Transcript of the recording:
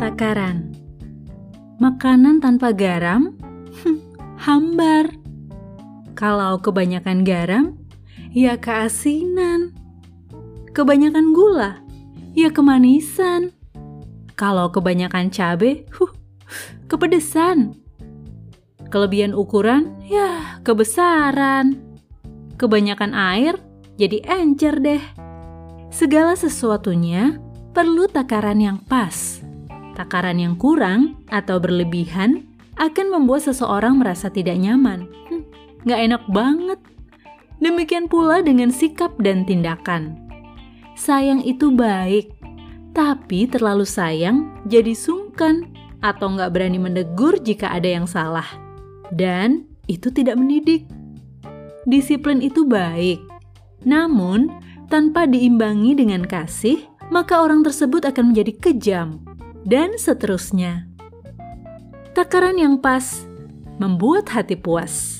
Takaran Makanan tanpa garam? hambar. Kalau kebanyakan garam, ya keasinan. Kebanyakan gula, ya kemanisan. Kalau kebanyakan cabai, huh, kepedesan. Kelebihan ukuran, ya kebesaran. Kebanyakan air, jadi encer deh. Segala sesuatunya perlu takaran yang pas. Takaran yang kurang atau berlebihan akan membuat seseorang merasa tidak nyaman. Hm, gak enak banget. Demikian pula dengan sikap dan tindakan. Sayang itu baik, tapi terlalu sayang jadi sungkan atau nggak berani menegur jika ada yang salah. Dan itu tidak mendidik. Disiplin itu baik, namun tanpa diimbangi dengan kasih, maka orang tersebut akan menjadi kejam, dan seterusnya. Takaran yang pas membuat hati puas.